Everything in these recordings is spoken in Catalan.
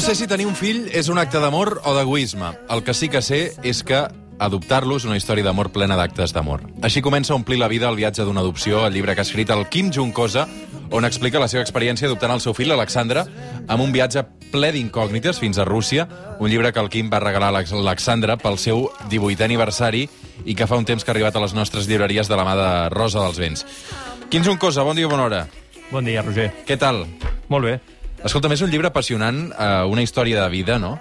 no sé si tenir un fill és un acte d'amor o d'egoisme. El que sí que sé és que adoptar-lo és una història d'amor plena d'actes d'amor. Així comença a omplir la vida el viatge d'una adopció, el llibre que ha escrit el Kim Juncosa, on explica la seva experiència adoptant el seu fill, l'Alexandra, amb un viatge ple d'incògnites fins a Rússia, un llibre que el Kim va regalar a l'Alexandra pel seu 18è aniversari i que fa un temps que ha arribat a les nostres llibreries de la mà de Rosa dels Vents. Kim Juncosa, bon dia, bona hora. Bon dia, Roger. Què tal? Molt bé. Escolta, és un llibre apassionant, eh, una història de vida, no?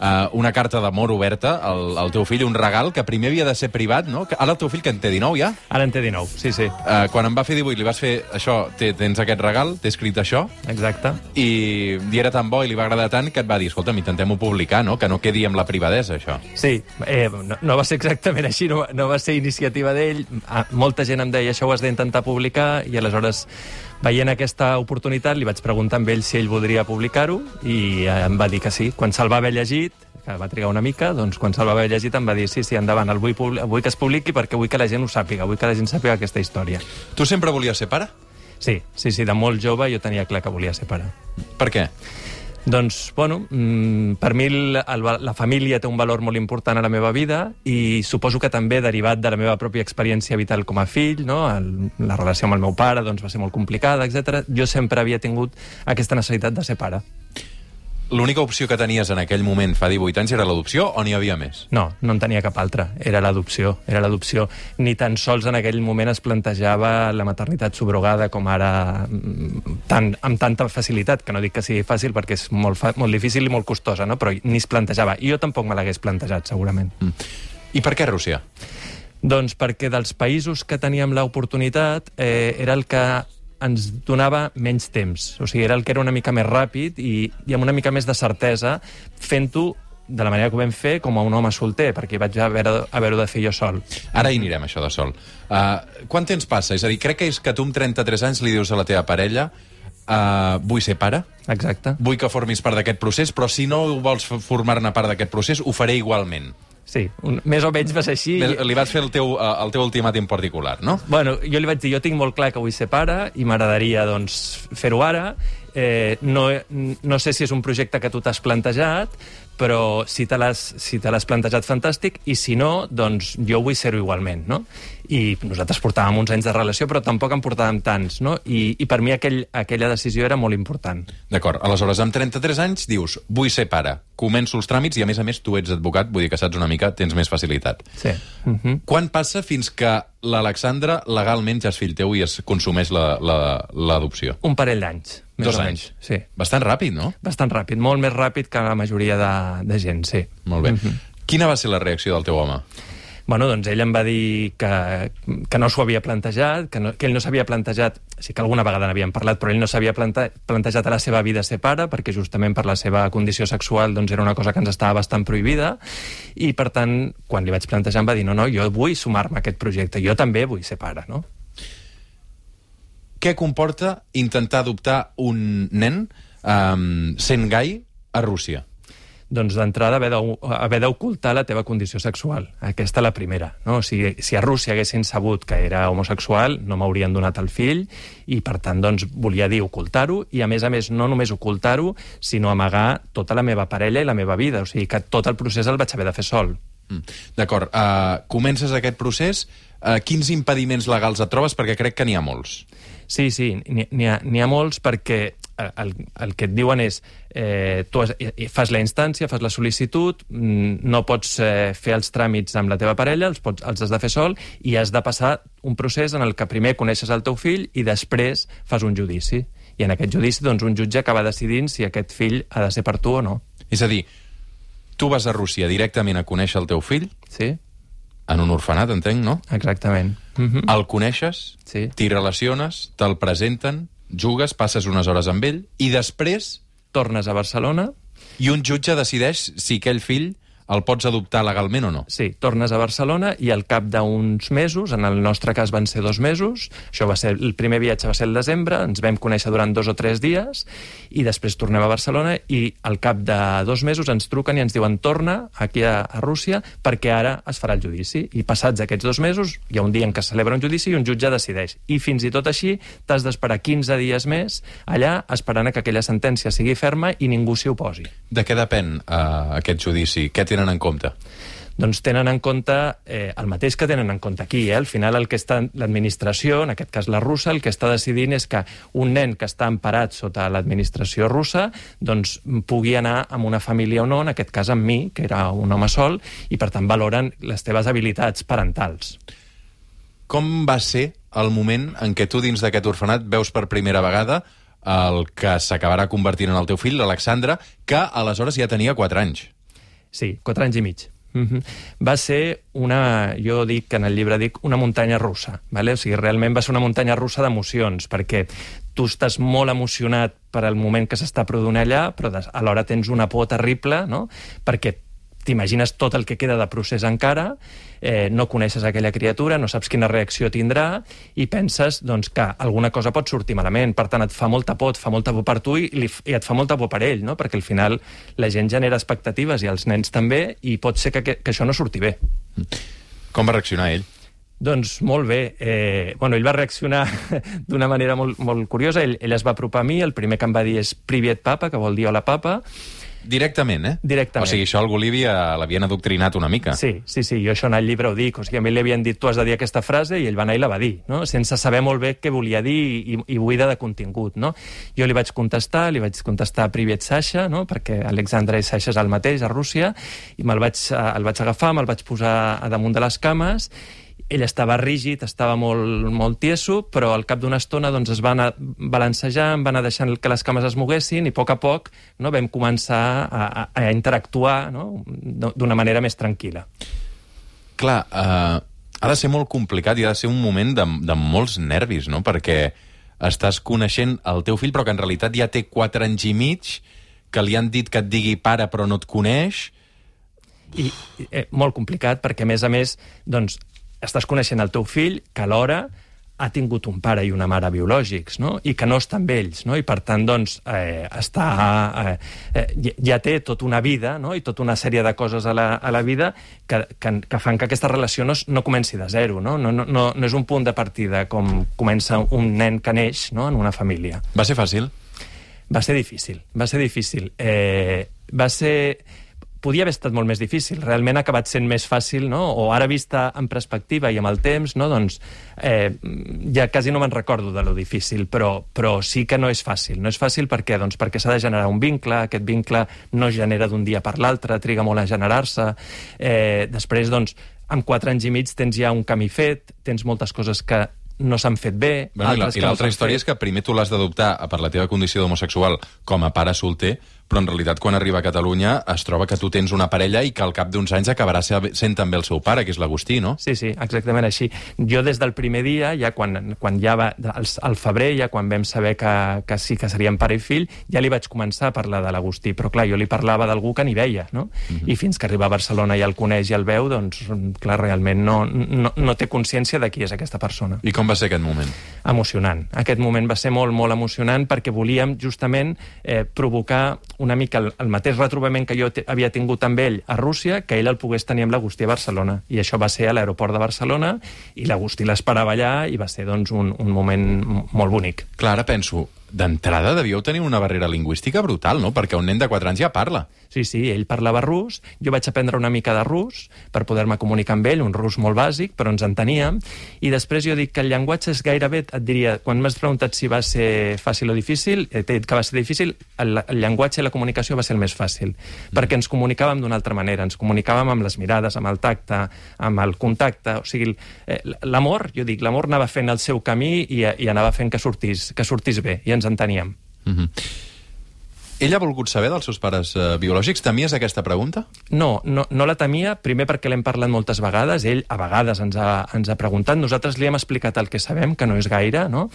eh, una carta d'amor oberta al, al teu fill, un regal que primer havia de ser privat, no? Que Ara el teu fill, que en té 19 ja? Ara en té 19, sí, sí. Eh, quan em va fer 18 li vas fer això, té, tens aquest regal, t'he escrit això, Exacte. i, i era tan bo i li va agradar tant que et va dir, escolta, intentem-ho publicar, no? Que no quedi amb la privadesa, això. Sí, eh, no, no va ser exactament així, no, no va ser iniciativa d'ell. Ah, Molta gent em deia, això ho has d'intentar publicar, i aleshores, veient aquesta oportunitat, li vaig preguntar amb ell si ell voldria publicar-ho, i eh, em va dir que sí. Quan se'l va haver llegit, que va trigar una mica, doncs quan se'l va haver llegit em va dir sí, sí, endavant, el vull, publi- vull que es publiqui perquè vull que la gent ho sàpiga, vull que la gent sàpiga aquesta història. Tu sempre volies ser pare? Sí, sí, sí, de molt jove jo tenia clar que volia ser pare. Per què? Doncs, bueno, mm, per mi la família té un valor molt important a la meva vida i suposo que també derivat de la meva pròpia experiència vital com a fill, no? el, la relació amb el meu pare doncs, va ser molt complicada, etc. Jo sempre havia tingut aquesta necessitat de ser pare. L'única opció que tenies en aquell moment, fa 18 anys, era l'adopció o n'hi havia més? No, no en tenia cap altra. Era l'adopció. Era l'adopció. Ni tan sols en aquell moment es plantejava la maternitat subrogada com ara mm, tan, amb tanta facilitat, que no dic que sigui fàcil perquè és molt, fa, molt difícil i molt costosa, no? però ni es plantejava. I jo tampoc me l'hagués plantejat, segurament. I per què Rússia? Doncs perquè dels països que teníem l'oportunitat eh, era el que ens donava menys temps. O sigui, era el que era una mica més ràpid i, i amb una mica més de certesa, fent-ho de la manera que ho vam fer com a un home solter, perquè vaig haver, haver-ho de fer jo sol. Ara hi anirem, això de sol. Uh, quant temps passa? És a dir, crec que és que tu amb 33 anys li dius a la teva parella uh, vull ser pare, Exacte. vull que formis part d'aquest procés, però si no vols formar-ne part d'aquest procés, ho faré igualment. Sí, un, més o menys va ser així. Li, li vas fer el teu, uh, el teu ultimàtum particular, no? Bueno, jo li vaig dir, jo tinc molt clar que vull ser pare i m'agradaria doncs, fer-ho ara. Eh, no, no sé si és un projecte que tu t'has plantejat, però si te l'has si te plantejat, fantàstic, i si no, doncs jo vull ser-ho igualment, no? I nosaltres portàvem uns anys de relació, però tampoc en portàvem tants, no? I, i per mi aquell, aquella decisió era molt important. D'acord, aleshores, amb 33 anys dius, vull ser pare, començo els tràmits i, a més a més, tu ets advocat, vull dir que saps una mica, tens més facilitat. Sí. Uh -huh. Quan passa fins que l'Alexandra legalment ja és fill teu i es consumeix la- la- l'adopció? Un parell d'anys, Dos anys. Sí. Bastant ràpid, no? Bastant ràpid, molt més ràpid que la majoria de, de gent, sí. Molt bé. Quina va ser la reacció del teu home? Bueno, doncs ell em va dir que, que no s'ho havia plantejat, que, no, que ell no s'havia plantejat, sí que alguna vegada n'havíem parlat, però ell no s'havia plante, plantejat a la seva vida ser pare, perquè justament per la seva condició sexual doncs era una cosa que ens estava bastant prohibida, i per tant, quan li vaig plantejar em va dir no, no, jo vull sumar-me a aquest projecte, jo també vull ser pare, no? Què comporta intentar adoptar un nen um, sent gai a Rússia? Doncs d'entrada haver d'o- haver d'ocultar la teva condició sexual. Aquesta la primera. No? O sigui, si a Rússia haguessin sabut que era homosexual, no m'haurien donat el fill, i per tant doncs, volia dir ocultar-ho, i a més a més no només ocultar-ho, sinó amagar tota la meva parella i la meva vida. O sigui que tot el procés el vaig haver de fer sol. Mm. D'acord, uh, comences aquest procés, uh, quins impediments legals et trobes? Perquè crec que n'hi ha molts. Sí, sí, n'hi ha, ha molts perquè el, el que et diuen és eh, tu has, fas la instància, fas la sol·licitud, mm, no pots eh, fer els tràmits amb la teva parella, els, pots, els has de fer sol i has de passar un procés en el que primer coneixes el teu fill i després fas un judici. I en aquest judici doncs, un jutge acaba decidint si aquest fill ha de ser per tu o no. És a dir, tu vas a Rússia directament a conèixer el teu fill, Sí? en un orfenat, entenc, no? Exactament. Mm -hmm. El coneixes, Sí. t'hi relaciones, te'l presenten, jugues, passes unes hores amb ell, i després, Tornes a Barcelona, i un jutge decideix si aquell fill el pots adoptar legalment o no? Sí, tornes a Barcelona i al cap d'uns mesos, en el nostre cas van ser dos mesos, això va ser, el primer viatge va ser el desembre, ens vam conèixer durant dos o tres dies, i després tornem a Barcelona i al cap de dos mesos ens truquen i ens diuen torna aquí a, a Rússia perquè ara es farà el judici. I passats aquests dos mesos, hi ha un dia en què es celebra un judici i un jutge decideix. I fins i tot així t'has d'esperar 15 dies més allà esperant que aquella sentència sigui ferma i ningú s'hi oposi. De què depèn uh, aquest judici? Què tenen en compte? doncs tenen en compte eh, el mateix que tenen en compte aquí. Eh? Al final el que està l'administració, en aquest cas la russa, el que està decidint és que un nen que està emparat sota l'administració russa doncs, pugui anar amb una família o no, en aquest cas amb mi, que era un home sol, i per tant valoren les teves habilitats parentals. Com va ser el moment en què tu dins d'aquest orfenat veus per primera vegada el que s'acabarà convertint en el teu fill, l'Alexandre, que aleshores ja tenia 4 anys? Sí, 4 anys i mig. Mm -hmm. Va ser una, jo dic que en el llibre dic, una muntanya russa. Vale? O sigui, realment va ser una muntanya russa d'emocions, perquè tu estàs molt emocionat per al moment que s'està produint allà, però alhora tens una por terrible, no? perquè t'imagines tot el que queda de procés encara, eh, no coneixes aquella criatura, no saps quina reacció tindrà i penses doncs, que alguna cosa pot sortir malament. Per tant, et fa molta por, et fa molta por per tu i, li, i et fa molta por per ell, no? perquè al final la gent genera expectatives i els nens també i pot ser que, que, que això no surti bé. Com va reaccionar ell? Doncs molt bé. Eh, bueno, ell va reaccionar d'una manera molt, molt curiosa. Ell, ell es va apropar a mi, el primer que em va dir és Privet Papa, que vol dir hola papa, Directament, eh? Directament. O sigui, això al Bolívia l'havien adoctrinat una mica. Sí, sí, sí, jo això en el llibre ho dic. O sigui, a mi li havien dit tu has de dir aquesta frase i ell va anar i la va dir, no? sense saber molt bé què volia dir i, i buida de contingut. No? Jo li vaig contestar, li vaig contestar Privet Sasha, no? perquè Alexandre Sasha és el mateix a Rússia, i me'l vaig, eh, el vaig agafar, me'l vaig posar a damunt de les cames ell estava rígid, estava molt, molt tieso, però al cap d'una estona doncs, es va anar balancejant, va anar deixant que les cames es moguessin i a poc a poc no, vam començar a, a, a interactuar no, d'una manera més tranquil·la. Clar, eh, ha de ser molt complicat i ha de ser un moment de, de molts nervis, no? perquè estàs coneixent el teu fill, però que en realitat ja té 4 anys i mig, que li han dit que et digui pare però no et coneix... I, eh, molt complicat, perquè a més a més doncs, estàs coneixent el teu fill que alhora ha tingut un pare i una mare biològics, no? i que no està amb ells, no? i per tant doncs, eh, està, eh, eh, ja té tota una vida no? i tota una sèrie de coses a la, a la vida que, que, que fan que aquesta relació no, no comenci de zero, no? No, no, no, no és un punt de partida com comença un nen que neix no? en una família. Va ser fàcil? Va ser difícil, va ser difícil. Eh, va ser podia haver estat molt més difícil. Realment ha acabat sent més fàcil, no? o ara vista en perspectiva i amb el temps, no? doncs eh, ja quasi no me'n recordo de lo difícil, però, però sí que no és fàcil. No és fàcil perquè doncs, perquè s'ha de generar un vincle, aquest vincle no es genera d'un dia per l'altre, triga molt a generar-se. Eh, després, doncs, amb quatre anys i mig tens ja un camí fet, tens moltes coses que no s'han fet bé... Bueno, I l'altra no història fet. és que primer tu l'has d'adoptar per la teva condició d'homosexual com a pare solter, però en realitat quan arriba a Catalunya es troba que tu tens una parella i que al cap d'uns anys acabarà sent també el seu pare, que és l'Agustí, no? Sí, sí, exactament així. Jo des del primer dia, ja quan, quan ja va, al, al febrer, ja quan vam saber que, que sí que serien pare i fill, ja li vaig començar a parlar de l'Agustí, però clar, jo li parlava d'algú que ni veia, no? Uh mhm. -huh. I fins que arriba a Barcelona i el coneix i el veu, doncs, clar, realment no, no, no té consciència de qui és aquesta persona. I com va ser aquest moment? Emocionant. Aquest moment va ser molt, molt emocionant perquè volíem justament eh, provocar una mica el, el mateix retrobament que jo havia tingut amb ell a Rússia, que ell el pogués tenir amb l'Agustí a Barcelona. I això va ser a l'aeroport de Barcelona, i l'Agustí l'esperava allà, i va ser doncs, un, un moment molt bonic. Clar, ara penso, d'entrada devíeu tenir una barrera lingüística brutal, no? Perquè un nen de 4 anys ja parla. Sí, sí, ell parlava rus, jo vaig aprendre una mica de rus per poder-me comunicar amb ell, un rus molt bàsic, però ens enteníem, i després jo dic que el llenguatge és gairebé, et diria, quan m'has preguntat si va ser fàcil o difícil, t'he dit que va ser difícil, el, el llenguatge i la comunicació va ser el més fàcil, mm. perquè ens comunicàvem d'una altra manera, ens comunicàvem amb les mirades, amb el tacte, amb el contacte, o sigui, eh, l'amor, jo dic, l'amor anava fent el seu camí i, i anava fent que sortís, que sortís bé, i ens enteníem. Mm -hmm. Ell ha volgut saber dels seus pares uh, biològics? Temies aquesta pregunta? No, no, no la temia, primer perquè l'hem parlat moltes vegades, ell a vegades ens ha, ens ha preguntat, nosaltres li hem explicat el que sabem, que no és gaire, no?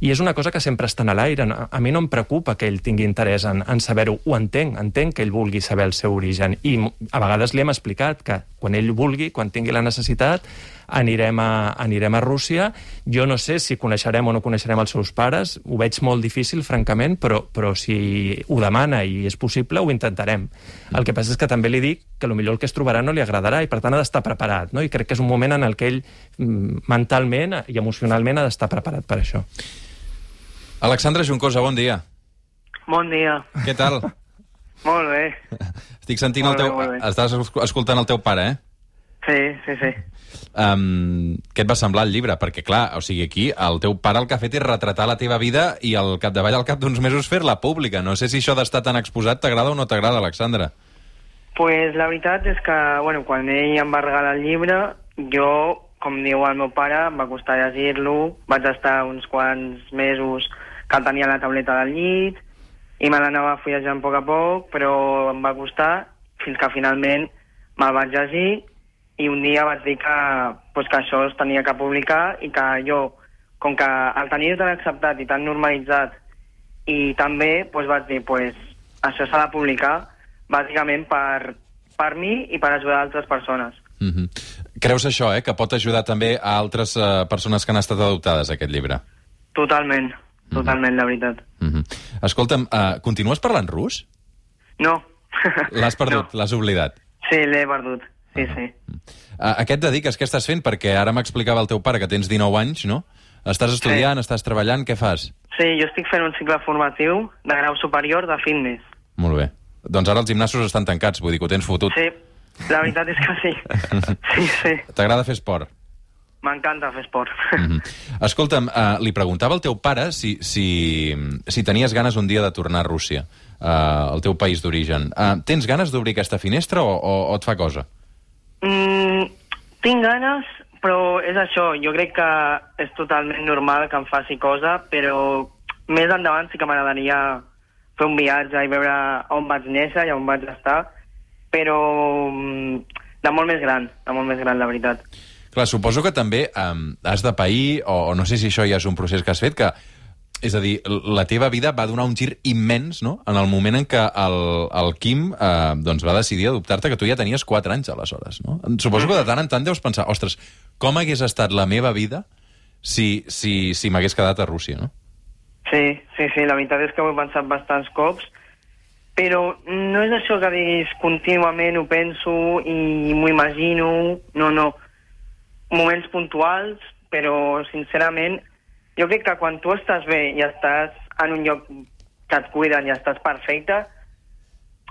i és una cosa que sempre està a l'aire. A mi no em preocupa que ell tingui interès en, en saber-ho, ho entenc, entenc que ell vulgui saber el seu origen, i a vegades li hem explicat que quan ell vulgui, quan tingui la necessitat, anirem a, anirem a Rússia. Jo no sé si coneixerem o no coneixerem els seus pares, ho veig molt difícil, francament, però, però si ho demana i és possible, ho intentarem. El que passa és que també li dic que millor el que es trobarà no li agradarà i per tant ha d'estar preparat, no? i crec que és un moment en el que ell mm, mentalment i emocionalment ha d'estar preparat per això. Alexandre Juncosa, bon dia. Bon dia. Què tal? molt bé. Estic sentint molt el teu... Bé, Estàs escoltant el teu pare, eh? Sí, sí, sí. Um, què et va semblar el llibre? Perquè, clar, o sigui, aquí el teu pare el que ha fet és retratar la teva vida i al capdavall, al cap d'uns mesos, fer-la pública. No sé si això d'estar tan exposat t'agrada o no t'agrada, Alexandra. Pues la veritat és que, bueno, quan ell em va regalar el llibre, jo, com diu el meu pare, em va costar llegir-lo, vaig estar uns quants mesos que el tenia a la tauleta del llit, i me l'anava fullejant a poc a poc, però em va costar fins que finalment me'l vaig llegir i un dia vaig dir que, pues, que això es tenia que publicar i que jo, com que el tenia tan acceptat i tan normalitzat i també pues, vaig dir pues, això s'ha de publicar bàsicament per, per mi i per ajudar altres persones. Mm -hmm. Creus això, eh? que pot ajudar també a altres uh, persones que han estat adoptades, aquest llibre? Totalment, mhm. totalment, mm -hmm. la veritat. Mm -hmm. Escolta'm, uh, continues parlant rus? No. L'has perdut, no. l'has oblidat? Sí, l'he perdut. Sí, sí. A, a què et dediques? Què estàs fent? Perquè ara m'explicava el teu pare que tens 19 anys, no? Estàs estudiant, sí. estàs treballant, què fas? Sí, jo estic fent un cicle formatiu de grau superior de fitness. Molt bé. Doncs ara els gimnasos estan tancats, vull dir que ho tens fotut. Sí, la veritat és que sí. sí, sí. T'agrada fer esport? M'encanta fer esport. Mm -hmm. Escolta'm, uh, li preguntava al teu pare si, si, si tenies ganes un dia de tornar a Rússia, uh, al teu país d'origen. Uh, tens ganes d'obrir aquesta finestra o, o, o et fa cosa? Mm, tinc ganes, però és això, jo crec que és totalment normal que em faci cosa, però més endavant sí que m'agradaria fer un viatge i veure on vaig néixer i on vaig estar, però mm, de molt més gran, de molt més gran, la veritat. Clar, suposo que també um, has de pair, o, o no sé si això ja és un procés que has fet, que és a dir, la teva vida va donar un gir immens, no?, en el moment en què el, el Quim eh, doncs va decidir adoptar-te, que tu ja tenies 4 anys, aleshores, no? Suposo que de tant en tant deus pensar, ostres, com hagués estat la meva vida si, si, si m'hagués quedat a Rússia, no? Sí, sí, sí, la veritat és que ho he pensat bastants cops, però no és això que diguis contínuament ho penso i m'ho imagino, no, no. Moments puntuals, però sincerament jo crec que quan tu estàs bé i estàs en un lloc que et cuiden i estàs perfecte,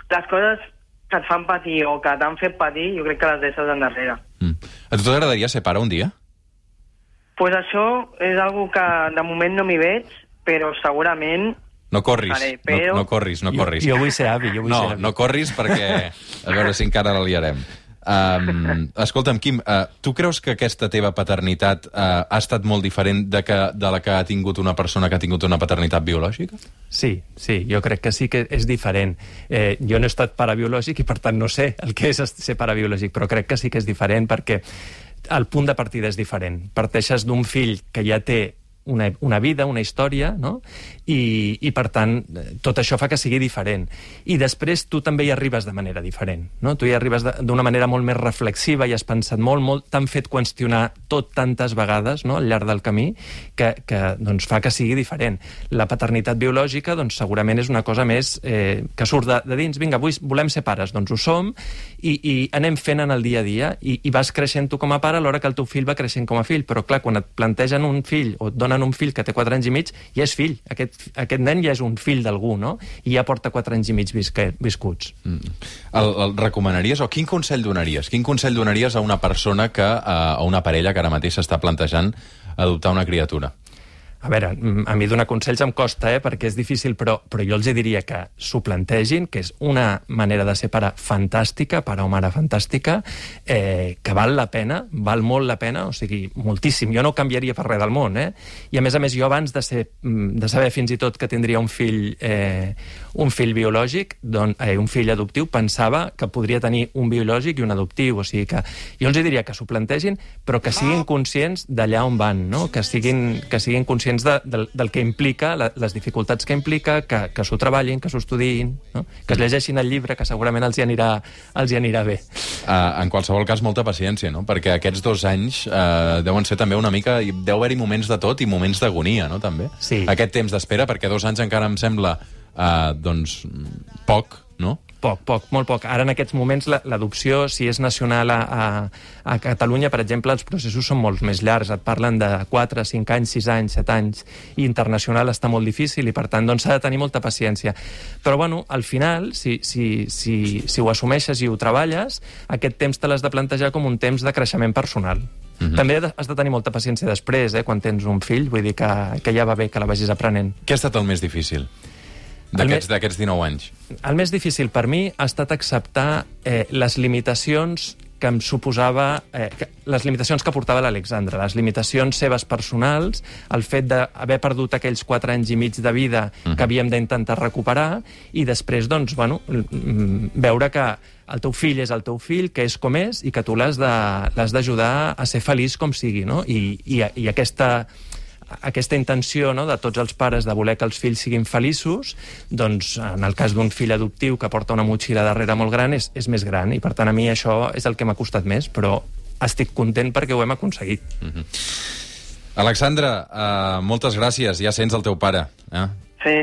les coses que et fan patir o que t'han fet patir, jo crec que les deixes endarrere. Mm. A tu t'agradaria ser pare un dia? pues això és algo que de moment no m'hi veig, però segurament no corris, faré, però... no, no corris, no corris. Jo, jo vull ser avi, jo vull no, ser avi. No corris perquè a veure si encara la liarem. Um, escolta'm, Quim, uh, tu creus que aquesta teva paternitat uh, ha estat molt diferent de, que, de la que ha tingut una persona que ha tingut una paternitat biològica? Sí, sí, jo crec que sí que és diferent. Eh, jo no he estat pare biològic i, per tant, no sé el que és ser pare biològic, però crec que sí que és diferent perquè el punt de partida és diferent. Parteixes d'un fill que ja té una, una vida, una història, no? I, i per tant, tot això fa que sigui diferent. I després tu també hi arribes de manera diferent, no? Tu hi arribes d'una manera molt més reflexiva i has pensat molt, molt, t'han fet qüestionar tot tantes vegades no? al llarg del camí que, que doncs, fa que sigui diferent. La paternitat biològica doncs, segurament és una cosa més eh, que surt de, de dins, vinga, avui volem ser pares, doncs ho som, i, i anem fent en el dia a dia, i, i vas creixent tu com a pare alhora que el teu fill va creixent com a fill, però clar, quan et plantegen un fill o et donen un fill que té 4 anys i mig, ja és fill, aquest aquest nen ja és un fill d'algú, no? I ja porta 4 anys i mig visque, viscuts. Mm. El, el recomanaries, o quin consell donaries? Quin consell donaries a una persona que, a una parella que ara mateix s'està plantejant adoptar una criatura? A veure, mm, a mi donar consells em costa, eh, perquè és difícil, però, però jo els diria que s'ho plantegin, que és una manera de ser pare fantàstica, pare o mare fantàstica, eh, que val la pena, val molt la pena, o sigui, moltíssim. Jo no canviaria per res del món, eh? I a més a més, jo abans de, ser, mm, de saber fins i tot que tindria un fill, eh, un fill biològic, don, eh, un fill adoptiu, pensava que podria tenir un biològic i un adoptiu, o sigui que jo els diria que s'ho plantegin, però que siguin conscients d'allà on van, no? que siguin, que siguin conscients conscients de, del, del que implica, la, les dificultats que implica, que, que s'ho treballin, que s'ho estudiïn, no? que es llegeixin el llibre, que segurament els hi anirà, els hi anirà bé. Uh, en qualsevol cas, molta paciència, no? perquè aquests dos anys uh, deuen ser també una mica... Deu haver-hi moments de tot i moments d'agonia, no?, també? Sí. Aquest temps d'espera, perquè dos anys encara em sembla, uh, doncs, poc, no? Poc, poc, molt poc. Ara, en aquests moments, l'adopció, si és nacional a, a, a Catalunya, per exemple, els processos són molt més llargs. Et parlen de 4, 5 anys, 6 anys, 7 anys. I internacional està molt difícil i, per tant, doncs s'ha de tenir molta paciència. Però, bueno, al final, si, si, si, si ho assumeixes i ho treballes, aquest temps te l'has de plantejar com un temps de creixement personal. Mm -hmm. També has de tenir molta paciència després, eh, quan tens un fill, vull dir que, que ja va bé que la vagis aprenent. Què ha estat el més difícil? D'aquests 19 anys? El més difícil per mi ha estat acceptar eh, les limitacions que em suposava... Eh, que, les limitacions que portava l'Alexandra, les limitacions seves personals, el fet d'haver perdut aquells 4 anys i mig de vida uh -huh. que havíem d'intentar recuperar, i després, doncs, bueno, veure que el teu fill és el teu fill, que és com és, i que tu l'has d'ajudar a ser feliç com sigui, no? I, i, i aquesta aquesta intenció no, de tots els pares de voler que els fills siguin feliços, doncs en el cas d'un fill adoptiu que porta una motxilla darrere molt gran és, és més gran i per tant a mi això és el que m'ha costat més, però estic content perquè ho hem aconseguit. Mm -hmm. Alexandra, uh, moltes gràcies. Ja sents el teu pare. Eh? Sí,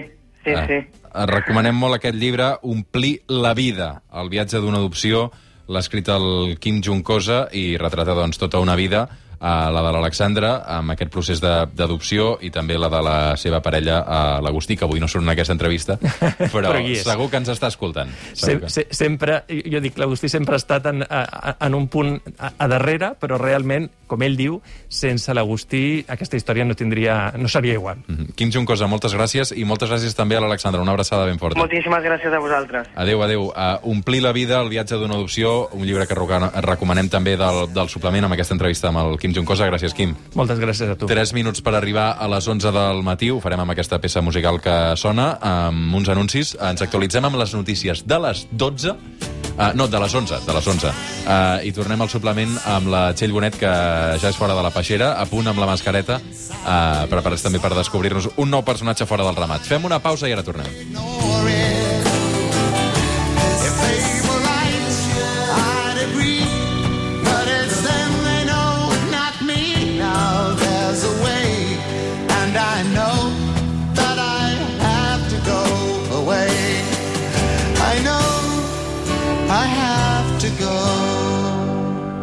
sí, uh, sí. Et recomanem molt aquest llibre, Omplir la vida, el viatge d'una adopció. L'ha escrit el Kim Juncosa i retrata doncs, tota una vida a la de l'Alexandra, amb aquest procés d'adopció, i també la de la seva parella, a l'Agustí, que avui no surt en aquesta entrevista, però, però segur que ens està escoltant. Sem que... se sempre, jo dic, l'Agustí sempre ha estat en, a, en un punt a, a darrere, però realment, com ell diu, sense l'Agustí aquesta història no tindria, no seria igual. Mm -hmm. Quim Juncosa, moltes gràcies, i moltes gràcies també a l'Alexandra. Una abraçada ben forta. Moltíssimes gràcies a vosaltres. Adéu, adéu. Uh, Omplir la vida, el viatge d'una adopció, un llibre que recomanem també del, del suplement amb aquesta entrevista amb el Quim Juncosa. Gràcies, Quim. Moltes gràcies a tu. Tres minuts per arribar a les 11 del matí. Ho farem amb aquesta peça musical que sona, amb uns anuncis. Ens actualitzem amb les notícies de les 12 Uh, no, de les 11, de les 11. Uh, I tornem al suplement amb la Txell Bonet, que ja és fora de la peixera, a punt amb la mascareta, uh, preparats també per descobrir-nos un nou personatge fora del ramat. Fem una pausa i ara tornem.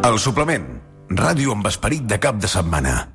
El suplement. Ràdio amb esperit de cap de setmana.